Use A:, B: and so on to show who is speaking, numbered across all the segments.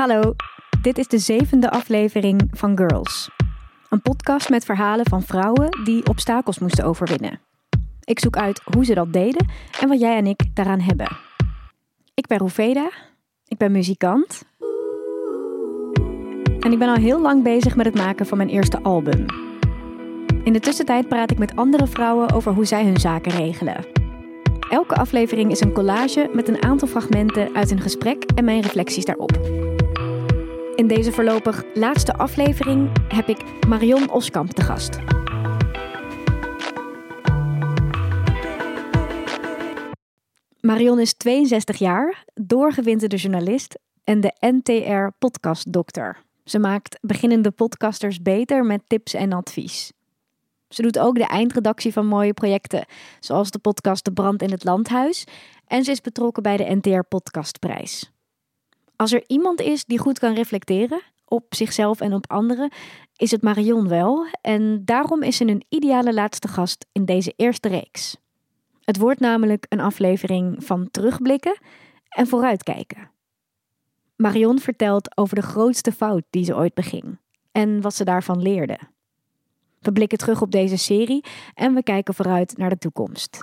A: Hallo, dit is de zevende aflevering van Girls. Een podcast met verhalen van vrouwen die obstakels moesten overwinnen. Ik zoek uit hoe ze dat deden en wat jij en ik daaraan hebben. Ik ben Roveda, ik ben muzikant. En ik ben al heel lang bezig met het maken van mijn eerste album. In de tussentijd praat ik met andere vrouwen over hoe zij hun zaken regelen. Elke aflevering is een collage met een aantal fragmenten uit een gesprek en mijn reflecties daarop. In deze voorlopig laatste aflevering heb ik Marion Oskamp te gast. Marion is 62 jaar, doorgewinterde journalist en de NTR-podcastdokter. Ze maakt beginnende podcasters beter met tips en advies. Ze doet ook de eindredactie van mooie projecten, zoals de podcast De Brand in het Landhuis. En ze is betrokken bij de NTR Podcastprijs. Als er iemand is die goed kan reflecteren op zichzelf en op anderen, is het Marion wel. En daarom is ze een ideale laatste gast in deze eerste reeks. Het wordt namelijk een aflevering van terugblikken en vooruitkijken. Marion vertelt over de grootste fout die ze ooit beging en wat ze daarvan leerde. We blikken terug op deze serie en we kijken vooruit naar de toekomst.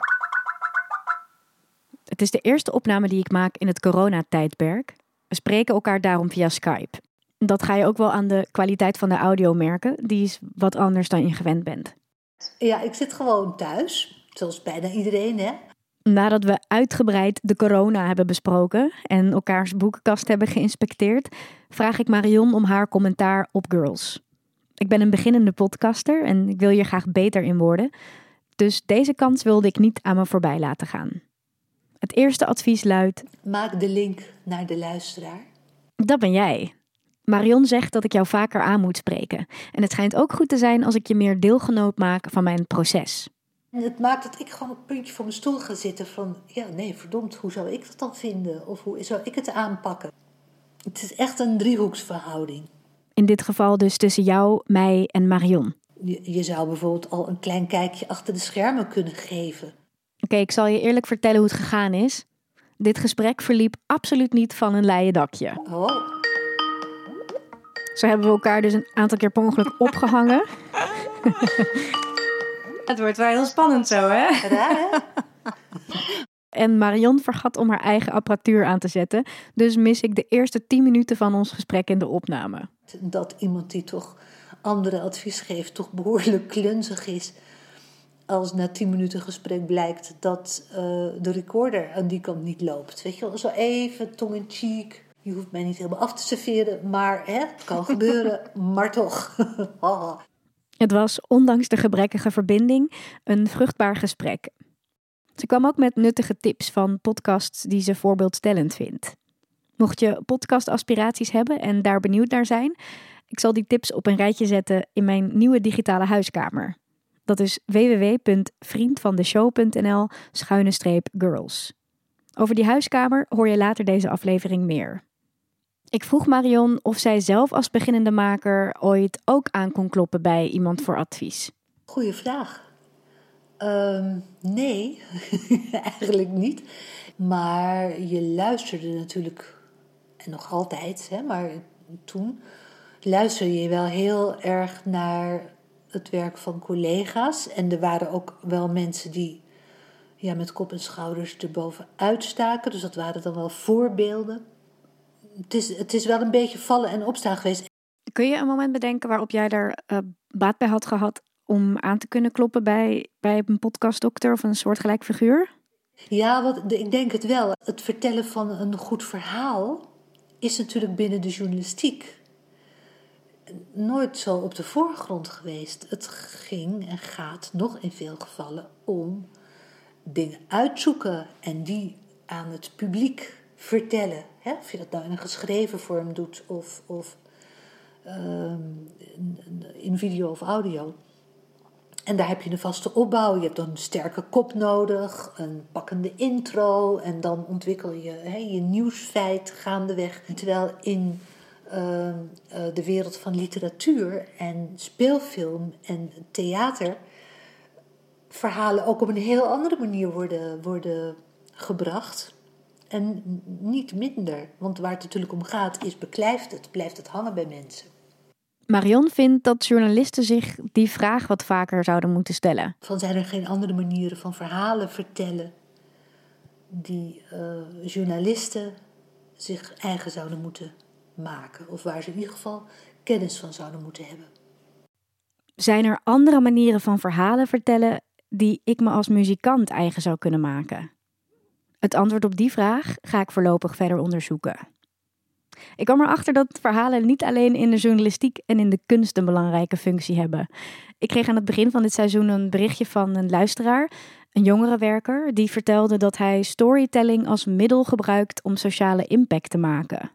A: Het is de eerste opname die ik maak in het coronatijdperk. We spreken elkaar daarom via Skype. Dat ga je ook wel aan de kwaliteit van de audio merken. Die is wat anders dan je gewend bent.
B: Ja, ik zit gewoon thuis, zoals bijna iedereen, hè.
A: Nadat we uitgebreid de corona hebben besproken en elkaars boekenkast hebben geïnspecteerd, vraag ik Marion om haar commentaar op Girls. Ik ben een beginnende podcaster en ik wil hier graag beter in worden. Dus deze kans wilde ik niet aan me voorbij laten gaan. Het eerste advies luidt:
B: Maak de link naar de luisteraar.
A: Dat ben jij. Marion zegt dat ik jou vaker aan moet spreken. En het schijnt ook goed te zijn als ik je meer deelgenoot maak van mijn proces.
B: En het maakt dat ik gewoon op het puntje van mijn stoel ga zitten van... ja, nee, verdomd, hoe zou ik dat dan vinden? Of hoe zou ik het aanpakken? Het is echt een driehoeksverhouding.
A: In dit geval dus tussen jou, mij en Marion.
B: Je, je zou bijvoorbeeld al een klein kijkje achter de schermen kunnen geven.
A: Oké, ik zal je eerlijk vertellen hoe het gegaan is. Dit gesprek verliep absoluut niet van een leien dakje.
B: Oh,
A: Zo hebben we elkaar dus een aantal keer per ongeluk opgehangen. het wordt wel heel spannend zo, hè?
B: raar hè?
A: En Marion vergat om haar eigen apparatuur aan te zetten. Dus mis ik de eerste 10 minuten van ons gesprek in de opname.
B: dat iemand die toch andere advies geeft, toch behoorlijk klunzig is. Als na tien minuten gesprek blijkt dat eh, de recorder aan die kant niet loopt. Weet je wel, zo even tong in cheek. Je hoeft mij niet helemaal af te serveren, maar hè, het kan gebeuren, maar toch.
A: Het was, ondanks de gebrekkige verbinding, een vruchtbaar gesprek. Ze kwam ook met nuttige tips van podcasts die ze voorbeeldstellend vindt. Mocht je podcastaspiraties hebben en daar benieuwd naar zijn, ik zal die tips op een rijtje zetten in mijn nieuwe digitale huiskamer. Dat is www.vriendvandeshow.nl schuine streep girls. Over die huiskamer hoor je later deze aflevering meer. Ik vroeg Marion of zij zelf als beginnende maker ooit ook aan kon kloppen bij iemand voor advies.
B: Goeie vraag. Ehm, nee, eigenlijk niet. Maar je luisterde natuurlijk, en nog altijd, hè, maar toen luisterde je wel heel erg naar het werk van collega's. En er waren ook wel mensen die ja, met kop en schouders erboven uitstaken. Dus dat waren dan wel voorbeelden. Het is, het is wel een beetje vallen en opstaan geweest.
A: Kun je een moment bedenken waarop jij daar eh, baat bij had gehad om aan te kunnen kloppen bij, bij een podcastdokter of een soortgelijk figuur?
B: Ja, wat, ik denk het wel. Het vertellen van een goed verhaal is natuurlijk binnen de journalistiek nooit zo op de voorgrond geweest. Het ging en gaat nog in veel gevallen om dingen uitzoeken en die aan het publiek vertellen. Hè? Of je dat nou in een geschreven vorm doet of, of ehm, in video of audio. En daar heb je een vaste opbouw. Je hebt een sterke kop nodig, een pakkende intro. En dan ontwikkel je hè, je nieuwsfeit gaandeweg. Terwijl in uh, uh, de wereld van literatuur en speelfilm en theater verhalen ook op een heel andere manier worden, worden gebracht. En niet minder. Want waar het natuurlijk om gaat is, beklijft het, blijft het hangen bij mensen.
A: Marion vindt dat journalisten zich die vraag wat vaker zouden moeten stellen.
B: Van zijn er geen andere manieren van verhalen vertellen die uh, journalisten zich eigen zouden moeten maken? Of waar ze in ieder geval kennis van zouden moeten hebben.
A: Zijn er andere manieren van verhalen vertellen die ik me als muzikant eigen zou kunnen maken? Het antwoord op die vraag ga ik voorlopig verder onderzoeken. Ik kwam erachter dat verhalen niet alleen in de journalistiek en in de kunst een belangrijke functie hebben. Ik kreeg aan het begin van dit seizoen een berichtje van een luisteraar, een jongerenwerker, die vertelde dat hij storytelling als middel gebruikt om sociale impact te maken.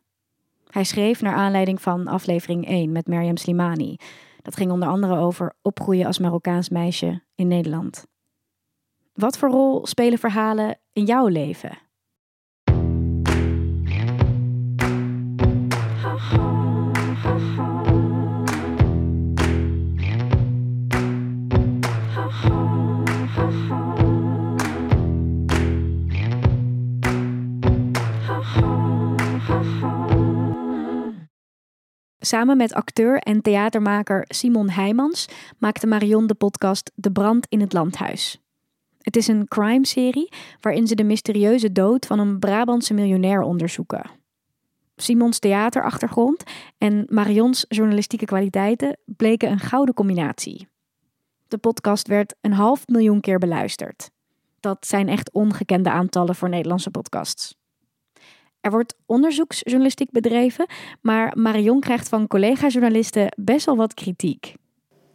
A: Hij schreef naar aanleiding van aflevering 1 met Mariam Slimani. Dat ging onder andere over opgroeien als Marokkaans meisje in Nederland. Wat voor rol spelen verhalen in jouw leven? Samen met acteur en theatermaker Simon Heijmans maakte Marion de podcast De Brand in het Landhuis. Het is een crime-serie waarin ze de mysterieuze dood van een Brabantse miljonair onderzoeken. Simons theaterachtergrond en Marions journalistieke kwaliteiten bleken een gouden combinatie. De podcast werd een half miljoen keer beluisterd. Dat zijn echt ongekende aantallen voor Nederlandse podcasts. Er wordt onderzoeksjournalistiek bedreven, maar Marion krijgt van collega-journalisten best wel wat kritiek.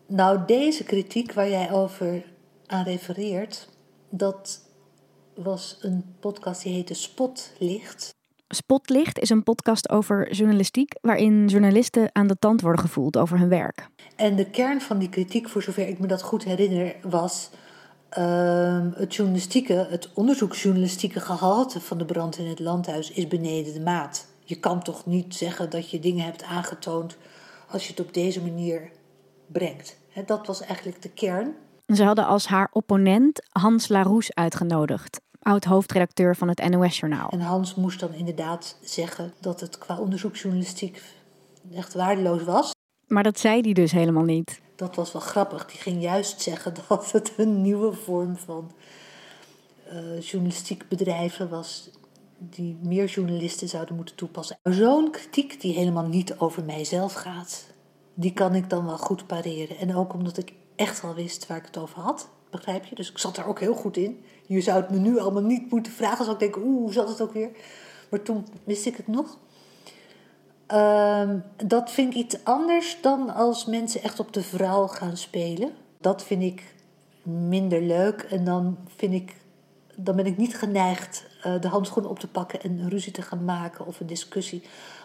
B: Nou, deze kritiek waar jij over aan refereert, dat was een podcast die heette Spotlicht.
A: Spotlicht is een podcast over journalistiek waarin journalisten aan de tand worden gevoeld over hun werk.
B: En de kern van die kritiek, voor zover ik me dat goed herinner, was uh, het journalistieke, het onderzoeksjournalistieke gehalte van de brand in het landhuis is beneden de maat. Je kan toch niet zeggen dat je dingen hebt aangetoond als je het op deze manier brengt. dat was eigenlijk de kern.
A: Ze hadden als haar opponent Hans Laroes uitgenodigd, oud-hoofdredacteur van het NOS-journaal.
B: En Hans moest dan inderdaad zeggen dat het qua onderzoeksjournalistiek echt waardeloos was.
A: Maar dat zei hij dus helemaal niet.
B: Dat was wel grappig. Die ging juist zeggen dat het een nieuwe vorm van uh, journalistiek bedrijven was. Die meer journalisten zouden moeten toepassen. Zo'n kritiek die helemaal niet over mijzelf gaat, die kan ik dan wel goed pareren. En ook omdat ik echt wel wist waar ik het over had. Begrijp je? Dus ik zat daar ook heel goed in. Je zou het me nu allemaal niet moeten vragen. Zou ik denken, oeh, hoe zat het ook weer? Maar toen wist ik het nog. Uh, dat vind ik iets anders dan als mensen echt op de vrouw gaan spelen. Dat vind ik minder leuk. En dan, vind ik, dan ben ik niet geneigd uh, de handschoenen op te pakken en een ruzie te gaan maken of een discussie.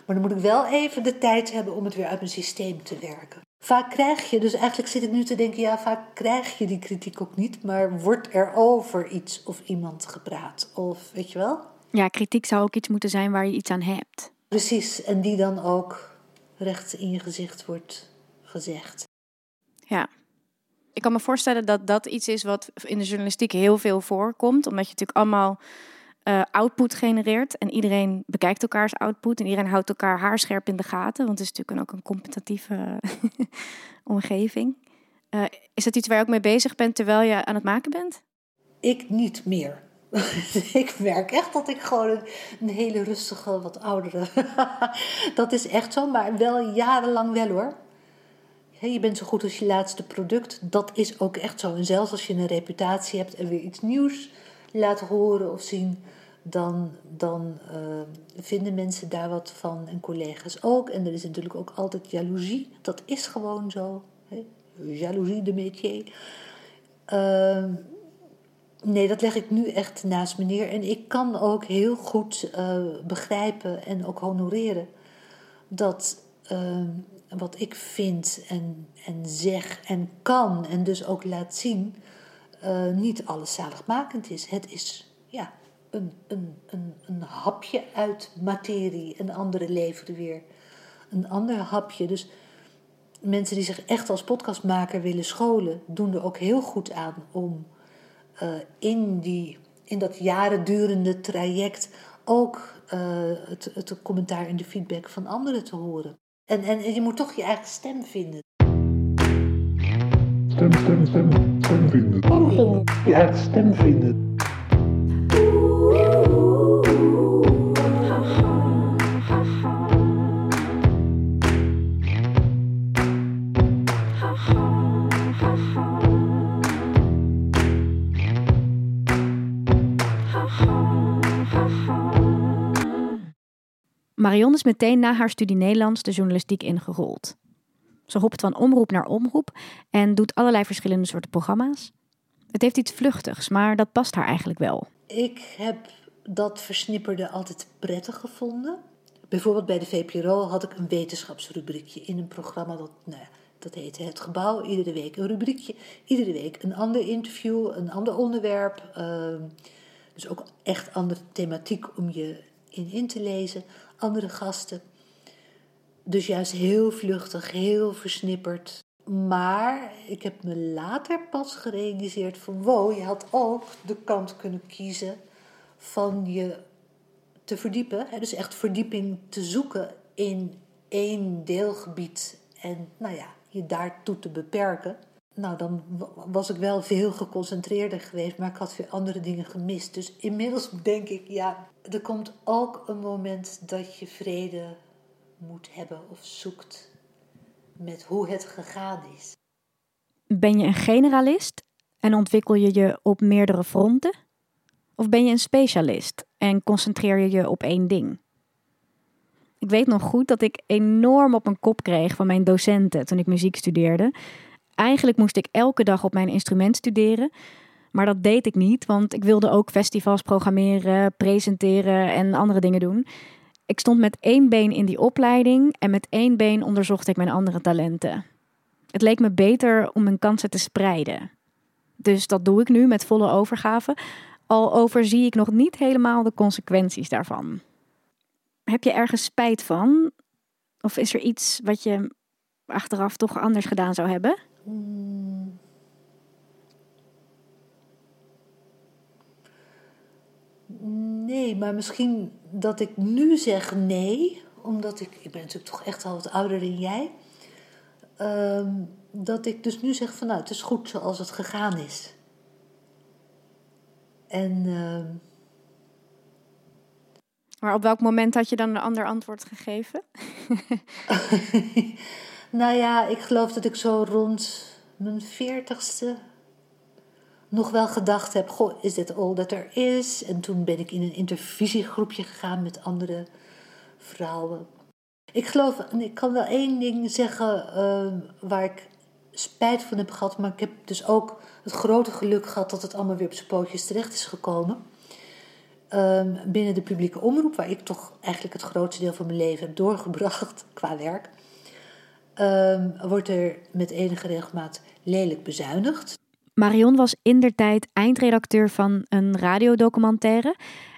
B: Maar dan moet ik wel even de tijd hebben om het weer uit mijn systeem te werken. Vaak krijg je, dus eigenlijk zit ik nu te denken, ja, vaak krijg je die kritiek ook niet, maar wordt er over iets of iemand gepraat? Of weet je wel?
A: Ja, kritiek zou ook iets moeten zijn waar je iets aan hebt.
B: Precies, en die dan ook recht in je gezicht wordt gezegd.
A: Ja. Ik kan me voorstellen dat dat iets is wat in de journalistiek heel veel voorkomt, omdat je natuurlijk allemaal uh, output genereert en iedereen bekijkt elkaars output en iedereen houdt elkaar haarscherp in de gaten, want het is natuurlijk ook een competitieve omgeving. Uh, is dat iets waar je ook mee bezig bent terwijl je aan het maken bent?
B: Ik niet meer. ik merk echt dat ik gewoon een, hele rustige, wat oudere. dat is echt zo, maar wel jarenlang wel hoor. je bent zo goed als je laatste product. Dat is ook echt zo. En zelfs als je een reputatie hebt en weer iets nieuws laat horen of zien, dan, dan uh, vinden mensen daar wat van en collega's ook. En er is natuurlijk ook altijd jaloezie. Dat is gewoon zo. Hè? Jaloezie de métier. Uh, Nee, dat leg ik nu echt naast me neer. En ik kan ook heel goed uh, begrijpen en ook honoreren dat uh, wat ik vind en, en zeg en kan en dus ook laat zien, uh, niet alles zaligmakend is. Het is ja, een, een, een, een hapje uit materie. Een andere leveren weer een ander hapje. Dus mensen die zich echt als podcastmaker willen scholen, doen er ook heel goed aan om uh, in, die, in dat jaren durende traject ook het, het commentaar en de feedback van anderen te horen. En, en je moet toch je eigen stem vinden.
C: Stem, stem, stem, stem vinden. Je eigen stem vinden.
A: Marion is meteen na haar studie Nederlands de journalistiek ingerold. Ze hopt van omroep naar omroep en doet allerlei verschillende soorten programma's. Het heeft iets vluchtigs, maar dat past haar eigenlijk wel.
B: Ik heb dat versnipperde altijd prettig gevonden. Bijvoorbeeld bij de VPRO had ik een wetenschapsrubriekje in een programma dat, nou dat heette Het Gebouw. Iedere week een rubriekje, iedere week een ander interview, een ander onderwerp. Uh, dus ook echt andere thematiek om je in in te lezen andere gasten. Dus juist heel vluchtig, heel versnipperd. Maar ik heb me later pas gerealiseerd van wow, je had ook de kant kunnen kiezen van je te verdiepen. Dus echt verdieping te zoeken in één deelgebied en nou ja, je daartoe te beperken. Nou, dan was ik wel veel geconcentreerder geweest, maar ik had veel andere dingen gemist. Dus inmiddels denk ik, ja, er komt ook een moment dat je vrede moet hebben of zoekt met hoe het gegaan is.
A: Ben je een generalist en ontwikkel je je op meerdere fronten? Of ben je een specialist en concentreer je je op één ding? Ik weet nog goed dat ik enorm op mijn kop kreeg van mijn docenten toen ik muziek studeerde. Eigenlijk moest ik elke dag op mijn instrument studeren. Maar dat deed ik niet, want ik wilde ook festivals programmeren, presenteren en andere dingen doen. Ik stond met één been in die opleiding en met één been onderzocht ik mijn andere talenten. Het leek me beter om mijn kansen te spreiden. Dus dat doe ik nu met volle overgave, al overzie ik nog niet helemaal de consequenties daarvan. Heb je ergens spijt van? Of is er iets wat je achteraf toch anders gedaan zou hebben? Hmm.
B: Nee, maar misschien dat ik nu zeg nee, omdat ik, ik ben natuurlijk toch echt al wat ouder dan jij. Ehm, dat ik dus nu zeg van nou, het is goed zoals het gegaan is. En. Uh,
A: maar op welk moment had je dan een ander antwoord gegeven?
B: nou ja, ik geloof dat ik zo rond mijn veertigste nog wel gedacht heb: Goh, is dit all that er is? En toen ben ik in een intervisiegroepje gegaan met andere vrouwen. Ik geloof, en ik kan wel één ding zeggen uh, waar ik spijt van heb gehad, maar ik heb dus ook het grote geluk gehad dat het allemaal weer op zijn pootjes terecht is gekomen. Um, binnen de publieke omroep, waar ik toch eigenlijk het grootste deel van mijn leven heb doorgebracht qua werk, um, wordt er met enige regelmaat lelijk bezuinigd.
A: Marion was in der tijd eindredacteur van een radiodocumentaire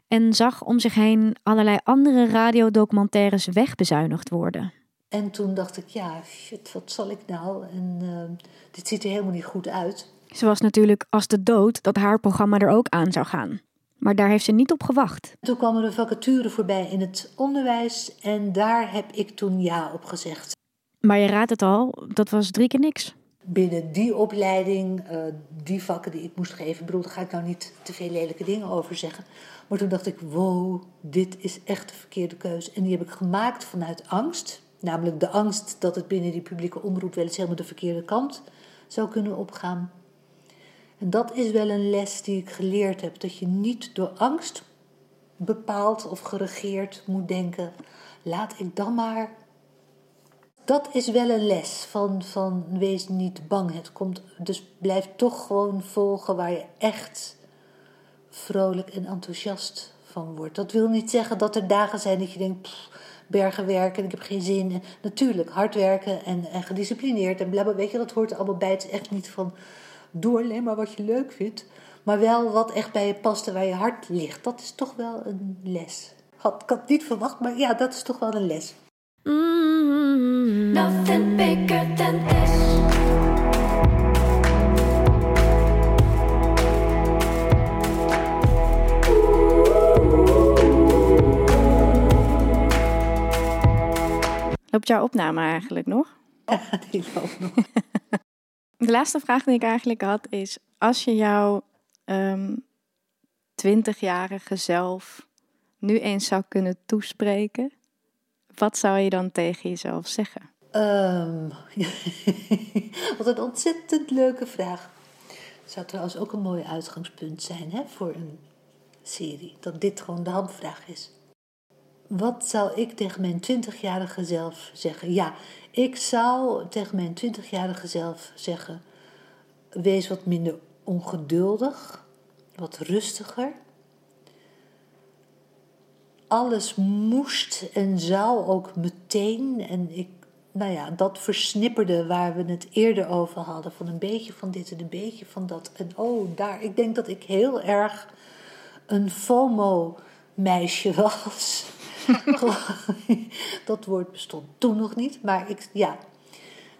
A: en zag om zich heen allerlei andere radiodocumentaires wegbezuinigd worden.
B: En toen dacht ik, ja, shit, wat zal ik nou? En uh, dit ziet er helemaal niet goed uit.
A: Ze was natuurlijk als de dood dat haar programma er ook aan zou gaan. Maar daar heeft ze niet op gewacht.
B: Toen kwam er een vacature voorbij in het onderwijs en daar heb ik toen ja op gezegd.
A: Maar je raadt het al, dat was drie keer niks
B: binnen die opleiding, uh, die vakken die ik moest geven, bedoel, daar ga ik nou niet te veel lelijke dingen over zeggen. Maar toen dacht ik, wow, dit is echt de verkeerde keuze. En die heb ik gemaakt vanuit angst. Namelijk de angst dat het binnen die publieke omroep wel eens helemaal de verkeerde kant zou kunnen opgaan. En dat is wel een les die ik geleerd heb. Dat je niet door angst bepaald of geregeerd moet denken. Laat ik dan maar dat is wel een les van, van wees niet bang. Het komt, dus blijf toch gewoon volgen waar je echt vrolijk en enthousiast van wordt. Dat wil niet zeggen dat er dagen zijn dat je denkt, pff, bergen werken en ik heb geen zin. Natuurlijk, hard werken en, en gedisciplineerd en. Weet je, dat hoort er allemaal bij. Het is echt niet van, doe alleen maar wat je leuk vindt. Maar wel wat echt bij je past en waar je hart ligt. Dat is toch wel een les. Had, ik had het niet verwacht, maar ja, dat is toch wel een les. Mm-hmm nothing bigger than.
A: Loopt jouw opname eigenlijk nog?
B: Ja, die nog.
A: De laatste vraag die ik eigenlijk had is: als je jouw ehm, twintigjarige um, zelf nu eens zou kunnen toespreken, wat zou je dan tegen jezelf zeggen?
B: Ehm, wat een ontzettend leuke vraag. Zou trouwens ook een mooi uitgangspunt zijn hè, voor een serie. Dat dit gewoon de handvraag is. Wat zou ik tegen mijn 20-jarige zelf zeggen? Ja, ik zou tegen mijn 20-jarige zelf zeggen: wees wat minder ongeduldig, wat rustiger. Alles moest en zou ook meteen. En ik, nou ja, dat versnipperde waar we het eerder over hadden: van een beetje van dit en een beetje van dat. En oh, daar. Ik denk dat ik heel erg een FOMO-meisje was. dat woord bestond toen nog niet, maar ik, ja.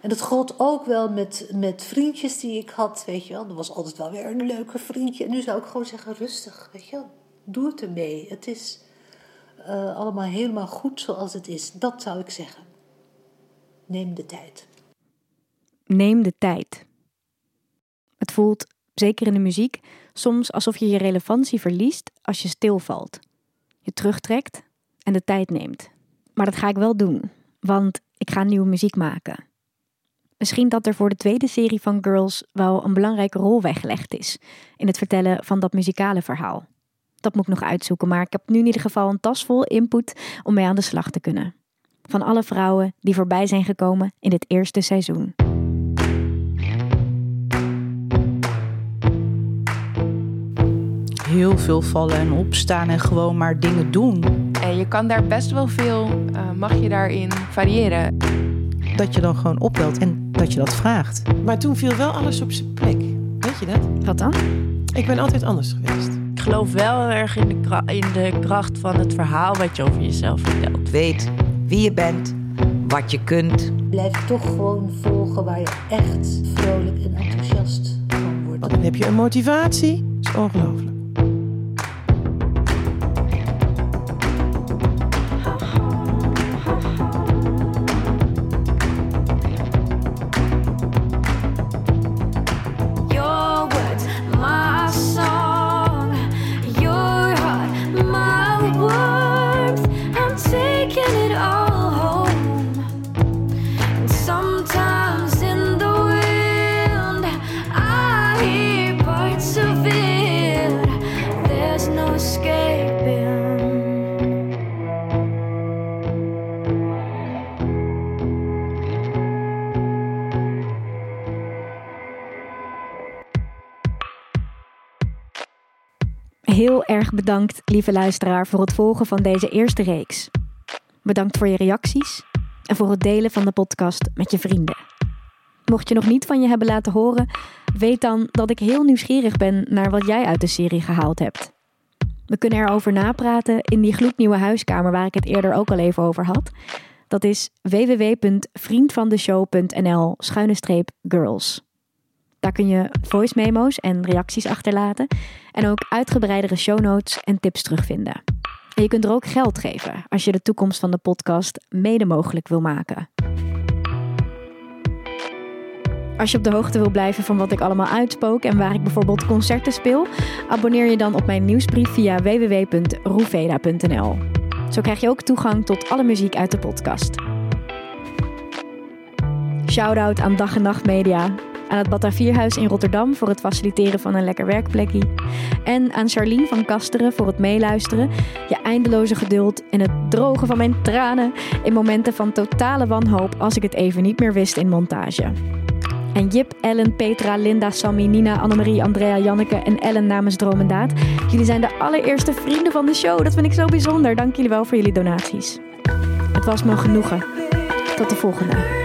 B: En dat gold ook wel met, met vriendjes die ik had, weet je wel. Er was altijd wel weer een leuke vriendje. En nu zou ik gewoon zeggen, rustig, weet je wel. Doe het ermee. Het is eh, allemaal helemaal goed zoals het is. Dat zou ik zeggen. Neem de tijd.
A: Neem de tijd. Het voelt, zeker in de muziek, soms alsof je je relevantie verliest als je stilvalt. Je terugtrekt en de tijd neemt. Maar dat ga ik wel doen, want ik ga nieuwe muziek maken. Misschien dat er voor de tweede serie van Girls wel een belangrijke rol weggelegd is in het vertellen van dat muzikale verhaal. Dat moet ik nog uitzoeken, maar ik heb nu in ieder geval een tas vol input om mee aan de slag te kunnen. Van alle vrouwen die voorbij zijn gekomen in dit eerste seizoen.
D: Heel veel vallen en opstaan en gewoon maar dingen doen.
E: En je kan daar best wel veel, eh, mag je daarin variëren.
D: Dat je dan gewoon opbelt en dat je dat vraagt.
F: Maar toen viel wel alles op zijn plek. Weet je dat?
A: Wat dan?
F: Ik ben altijd anders geweest.
G: Ik geloof wel erg in de, kra- in de kracht van het verhaal wat je over jezelf vertelt.
H: Weet wie je bent, wat je kunt.
B: Blijf toch gewoon volgen waar je echt vrolijk en enthousiast van wordt.
F: Dan heb je een motivatie. Dat is ongelooflijk.
A: Erg bedankt, lieve luisteraar, voor het volgen van deze eerste reeks. Bedankt voor je reacties en voor het delen van de podcast met je vrienden. Mocht je nog niet van je hebben laten horen, weet dan dat ik heel nieuwsgierig ben naar wat jij uit de serie gehaald hebt. We kunnen erover napraten in die gloednieuwe huiskamer waar ik het eerder ook al even over had. Dat is www.vriendvandeshow.nl schuine streep girls. Daar kun je voice memo's en reacties achterlaten. En ook uitgebreidere show notes en tips terugvinden. En je kunt er ook geld geven als je de toekomst van de podcast mede mogelijk wil maken. Als je op de hoogte wil blijven van wat ik allemaal uitspook en waar ik bijvoorbeeld concerten speel, abonneer je dan op mijn nieuwsbrief via www.roeveda.nl. Zo krijg je ook toegang tot alle muziek uit de podcast. Shout-out aan Dag en Nacht Media, aan het Batavierhuis in Rotterdam voor het faciliteren van een lekker werkplekje. En aan Charlene van Kasteren voor het meeluisteren, je eindeloze geduld en het drogen van mijn tranen in momenten van totale wanhoop als ik het even niet meer wist in montage. En Jip, Ellen, Petra, Linda, Sammy, Nina, Annemarie, Andrea, Janneke en Ellen namens Dromendaad. Jullie zijn de allereerste vrienden van de show. Dat vind ik zo bijzonder. Dank jullie wel voor jullie donaties. Het was me genoegen. Tot de volgende.